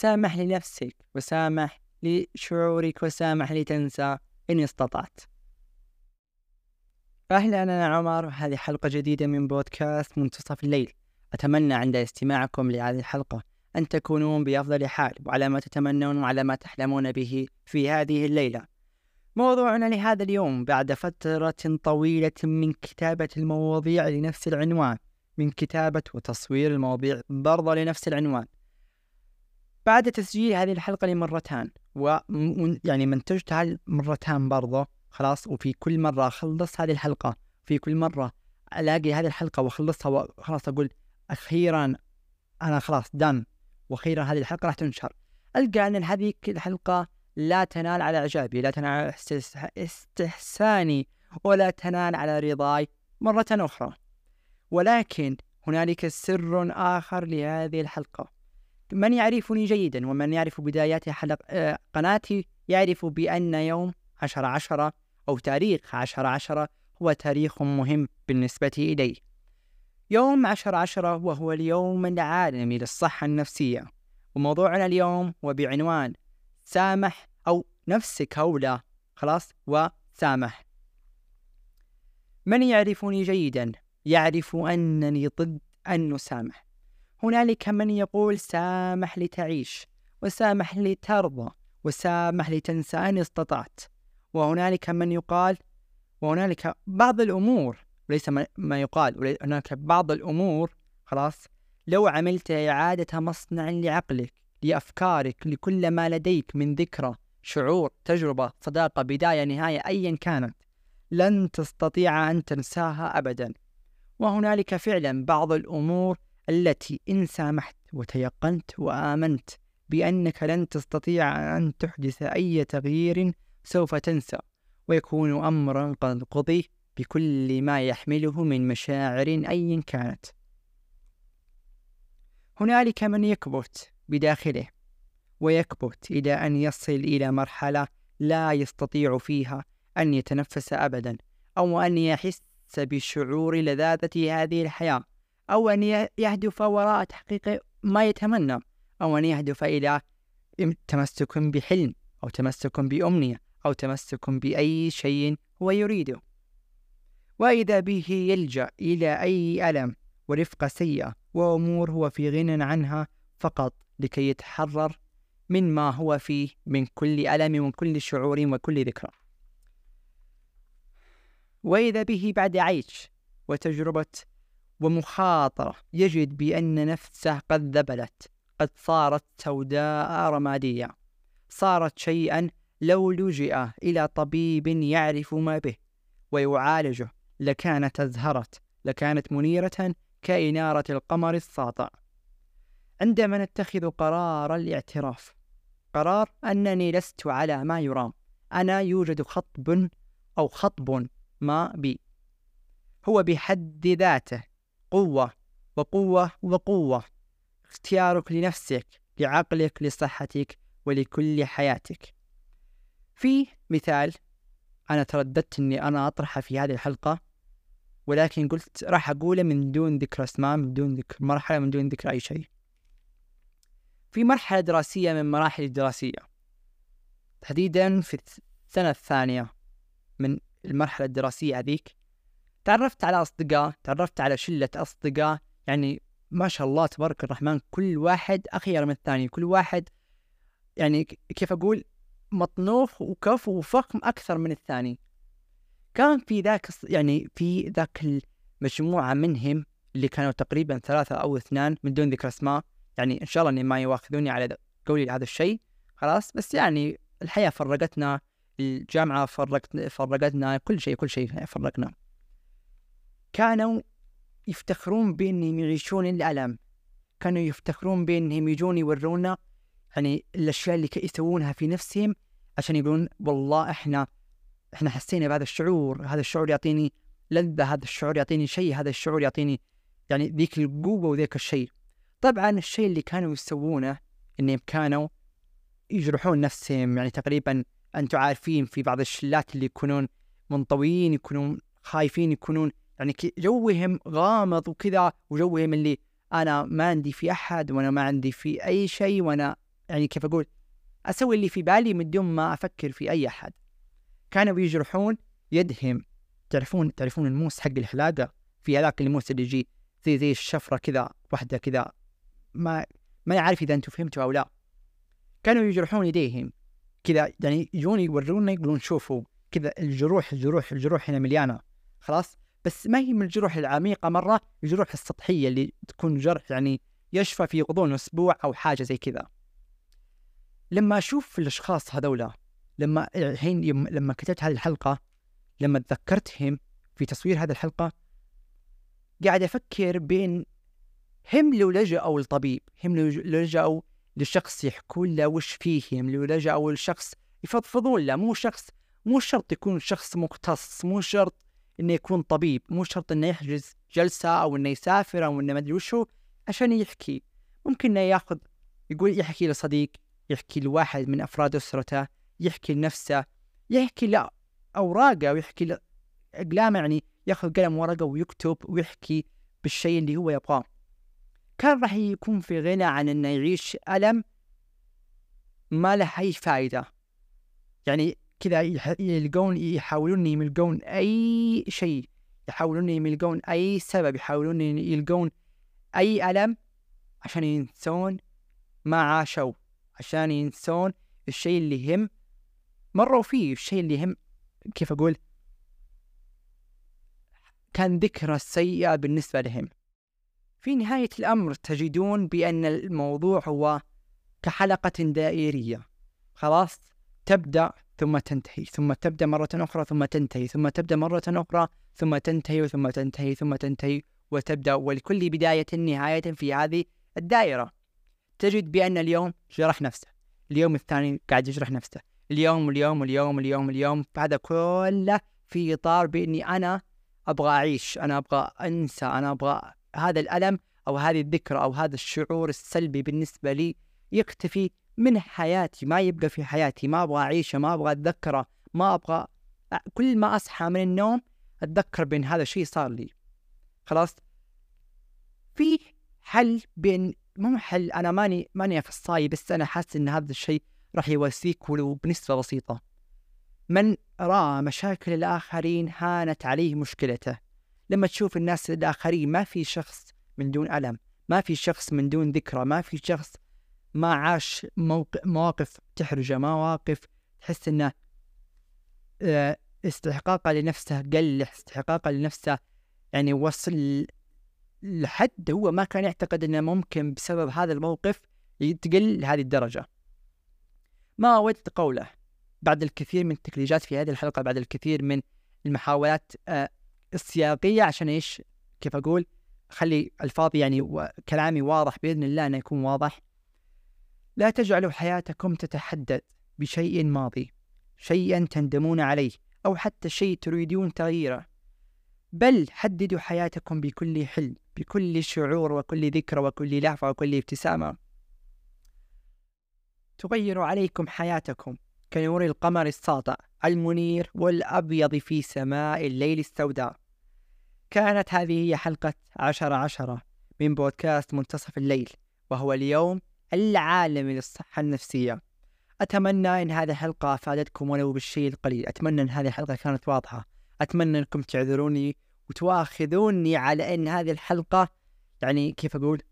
سامح لنفسك وسامح لشعورك وسامح لتنسى إن استطعت. أهلا أنا عمر هذه حلقة جديدة من بودكاست منتصف الليل. أتمنى عند استماعكم لهذه الحلقة أن تكونون بأفضل حال وعلى ما تتمنون وعلى ما تحلمون به في هذه الليلة. موضوعنا لهذا اليوم بعد فترة طويلة من كتابة المواضيع لنفس العنوان من كتابة وتصوير المواضيع برضه لنفس العنوان. بعد تسجيل هذه الحلقة لمرتان و يعني منتجتها مرتان برضه خلاص وفي كل مرة أخلص هذه الحلقة في كل مرة ألاقي هذه الحلقة وأخلصها وخلاص أقول أخيرا أنا خلاص دان وأخيرا هذه الحلقة راح تنشر. ألقى أن هذه الحلقة لا تنال على إعجابي لا تنال على استحساني ولا تنال على رضاي مرة أخرى. ولكن هنالك سر آخر لهذه الحلقة. من يعرفني جيدا ومن يعرف بدايات حلق آه، قناتي يعرف بأن يوم عشرة عشرة أو تاريخ عشرة عشرة هو تاريخ مهم بالنسبة إلي. يوم عشرة عشرة وهو اليوم العالمي للصحة النفسية وموضوعنا اليوم هو بعنوان سامح أو نفسك أولى خلاص وسامح. من يعرفني جيدا؟ يعرف أنني ضد أن نسامح هنالك من يقول سامح لتعيش وسامح لترضى وسامح لتنسى أن استطعت. وهنالك من يقال وهنالك بعض الأمور ليس ما يقال هناك بعض الأمور خلاص لو عملت إعادة مصنع لعقلك لأفكارك لكل ما لديك من ذكرى شعور تجربة صداقة بداية نهاية أيا كانت لن تستطيع أن تنساها أبدا. وهنالك فعلا بعض الأمور التي إن سامحت وتيقنت وآمنت بأنك لن تستطيع أن تحدث أي تغيير سوف تنسى ويكون أمرا قد قضي بكل ما يحمله من مشاعر أيا كانت. هنالك من يكبت بداخله ويكبت إلى أن يصل إلى مرحلة لا يستطيع فيها أن يتنفس أبدا أو أن يحس بشعور لذاذة هذه الحياة. أو أن يهدف وراء تحقيق ما يتمنى أو أن يهدف إلى تمسك بحلم أو تمسك بأمنية أو تمسك بأي شيء هو يريده. وإذا به يلجأ إلى أي ألم ورفقة سيئة وأمور هو في غنى عنها فقط لكي يتحرر من ما هو فيه من كل ألم ومن كل شعور وكل ذكرى. وإذا به بعد عيش وتجربة ومخاطرة يجد بأن نفسه قد ذبلت قد صارت سوداء رمادية. صارت شيئا لو لجئ إلى طبيب يعرف ما به ويعالجه لكانت أزهرت لكانت منيرة كإنارة القمر الساطع. عندما نتخذ قرار الاعتراف قرار أنني لست على ما يرام أنا يوجد خطب أو خطب ما بي. هو بحد ذاته قوة وقوة وقوة. اختيارك لنفسك لعقلك لصحتك ولكل حياتك. في مثال أنا ترددت أني أنا أطرحه في هذه الحلقة ولكن قلت راح أقوله من دون ذكر أسماء من دون ذكر مرحلة من دون ذكر أي شيء. في مرحلة دراسية من مراحل الدراسية. تحديدا في السنة الثانية من المرحلة الدراسية هذيك تعرفت على أصدقاء تعرفت على شلة أصدقاء يعني ما شاء الله تبارك الرحمن كل واحد أخير من الثاني كل واحد يعني كيف أقول؟ مطنوف وكف وفخم أكثر من الثاني. كان في ذاك يعني في ذاك المجموعة منهم اللي كانوا تقريبا ثلاثة أو اثنان من دون ذكر أسماء يعني إن شاء الله إني ما يواخذوني على قولي لهذا الشيء خلاص. بس يعني الحياة فرقتنا الجامعة فرقت فرقتنا كل شيء كل شيء فرقنا. كانوا يفتخرون بأنهم يعيشون الألم. كانوا يفتخرون بأنهم يجون يورونا يعني الأشياء اللي يسوونها في نفسهم عشان يقولون والله إحنا إحنا حسينا بهذا الشعور هذا الشعور يعطيني لذة هذا الشعور يعطيني شيء هذا الشعور يعطيني يعني ذيك القوة وذيك الشيء. طبعا الشيء اللي كانوا يسوونه إنهم كانوا يجرحون نفسهم يعني تقريبا أنتم عارفين في بعض الشلات اللي يكونون منطويين يكونون خايفين يكونون يعني جوهم غامض وكذا وجوهم اللي أنا ما عندي في أحد وأنا ما عندي في أي شيء وأنا يعني كيف أقول أسوي اللي في بالي من دون ما أفكر في أي أحد. كانوا يجرحون يدهم. تعرفون تعرفون الموس حق الحلاقة؟ في هذاك الموس اللي يجي زي زي الشفرة كذا واحدة كذا. ما ما عارف إذا أنتم فهمتوا أو لا. كانوا يجرحون يديهم. كذا يعني يجون يورونا يقولون شوفوا كذا الجروح الجروح الجروح هنا مليانة. خلاص؟ بس ما هي من الجروح العميقة مرة الجروح السطحية اللي تكون جرح يعني يشفى في غضون أسبوع أو حاجة زي كذا. لما أشوف الأشخاص هذولا لما الحين لما كتبت هذه الحلقة لما تذكرتهم في تصوير هذه الحلقة قاعد أفكر بين هم لو لجأوا لطبيب هم لو لجأوا لشخص يحكون له وش فيهم لو لجأوا لشخص يفضفضون له مو شخص مو شرط يكون شخص مختص مو شرط إنه يكون طبيب. مو شرط إنه يحجز جلسة أو إنه يسافر أو إنه ما أدري وشو عشان يحكي. ممكن إنه ياخذ يقول يحكي لصديق يحكي لواحد من أفراد أسرته يحكي لنفسه يحكي لأوراقه ويحكي لأقلامه يعني ياخذ قلم ورقة ويكتب ويحكي بالشيء اللي هو يبغاه. كان راح يكون في غنى عن إنه يعيش ألم ما له أي فائده يعني كذا يلقون يحاولون يلقون أي شيء يحاولون يلقون أي سبب يحاولون يلقون أي ألم عشان ينسون ما عاشوا عشان ينسون الشيء اللي يهم مروا فيه الشيء اللي يهم كيف أقول؟ كان ذكرى سيئة بالنسبة لهم. في نهاية الأمر تجدون بأن الموضوع هو كحلقة دائرية. خلاص؟ تبدأ ثم تنتهي ثم تبدأ مرة أخرى ثم تنتهي ثم تبدأ مرة أخرى ثم تنتهي ثم تنتهي ثم تنتهي وتبدأ. ولكل بداية نهاية في هذه الدائرة. تجد بأن اليوم جرح نفسه. اليوم الثاني قاعد يجرح نفسه. اليوم واليوم واليوم واليوم اليوم. هذا كله في إطار بإني أنا أبغى أعيش أنا أبغى أنسى أنا أبغى هذا الألم أو هذه الذكرى أو هذا الشعور السلبي بالنسبة لي يختفي من حياتي ما يبقى في حياتي ما أبغى أعيشه ما أبغى أتذكره ما أبغى كل ما أصحى من النوم أتذكر بأن هذا الشيء صار لي. خلاص؟ في حل بين مو حل أنا ماني ماني أخصائي بس أنا حاسس أن هذا الشيء راح يواسيك ولو بنسبة بسيطة. من رأى مشاكل الآخرين هانت عليه مشكلته. لما تشوف الناس الآخرين ما في شخص من دون ألم ما في شخص من دون ذكرى ما في شخص ما عاش موقف مواقف تحرجه مواقف تحس إنه آه، استحقاقه لنفسه قل استحقاقه لنفسه. يعني وصل لحد هو ما كان يعتقد إنه ممكن بسبب هذا الموقف تقل لهذه الدرجة. ما ودت قوله بعد الكثير من التكليجات في هذه الحلقة بعد الكثير من المحاولات آه، السياقية عشان إيش؟ كيف أقول؟ خلي الفاظي يعني وكلامي واضح بإذن الله إنه يكون واضح. لا تجعلوا حياتكم تتحدد بشيء ماضي شيئا تندمون عليه أو حتى شيء تريدون تغييره. بل حددوا حياتكم بكل حلم بكل شعور وكل ذكرى وكل لحظة وكل ابتسامة. تغير عليكم حياتكم كنور القمر الساطع المنير والأبيض في سماء الليل السوداء. كانت هذه هي حلقة عشرة عشرة من بودكاست منتصف الليل وهو اليوم العالمي للصحة النفسية. أتمنى أن هذه الحلقة أفادتكم ولو بالشيء القليل. أتمنى أن هذه الحلقة كانت واضحة. أتمنى أنكم تعذروني وتواخذوني على أن هذه الحلقة. يعني كيف أقول؟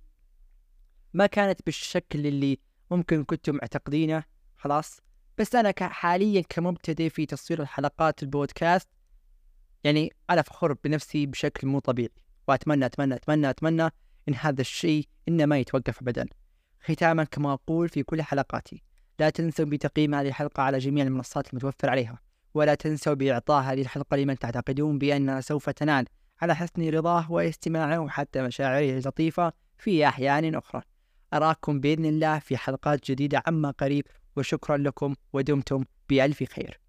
ما كانت بالشكل اللي ممكن كنتم معتقدينه. خلاص. بس أنا حاليا كمبتدئ في تصوير الحلقات البودكاست يعني أنا فخور بنفسي بشكل مو طبيعي. وأتمنى أتمنى أتمنى أتمنى إن هذا الشيء إنه ما يتوقف أبدا. ختاما كما أقول في كل حلقاتي. لا تنسوا بتقييم هذه الحلقة على جميع المنصات المتوفر عليها. ولا تنسوا بإعطاء هذه الحلقة لمن تعتقدون بأنها سوف تنال على حسن رضاه واستماعه وحتى مشاعره اللطيفة في أحيان أخرى. أراكم بإذن الله في حلقات جديدة عما قريب. وشكرا لكم ودمتم بألف خير.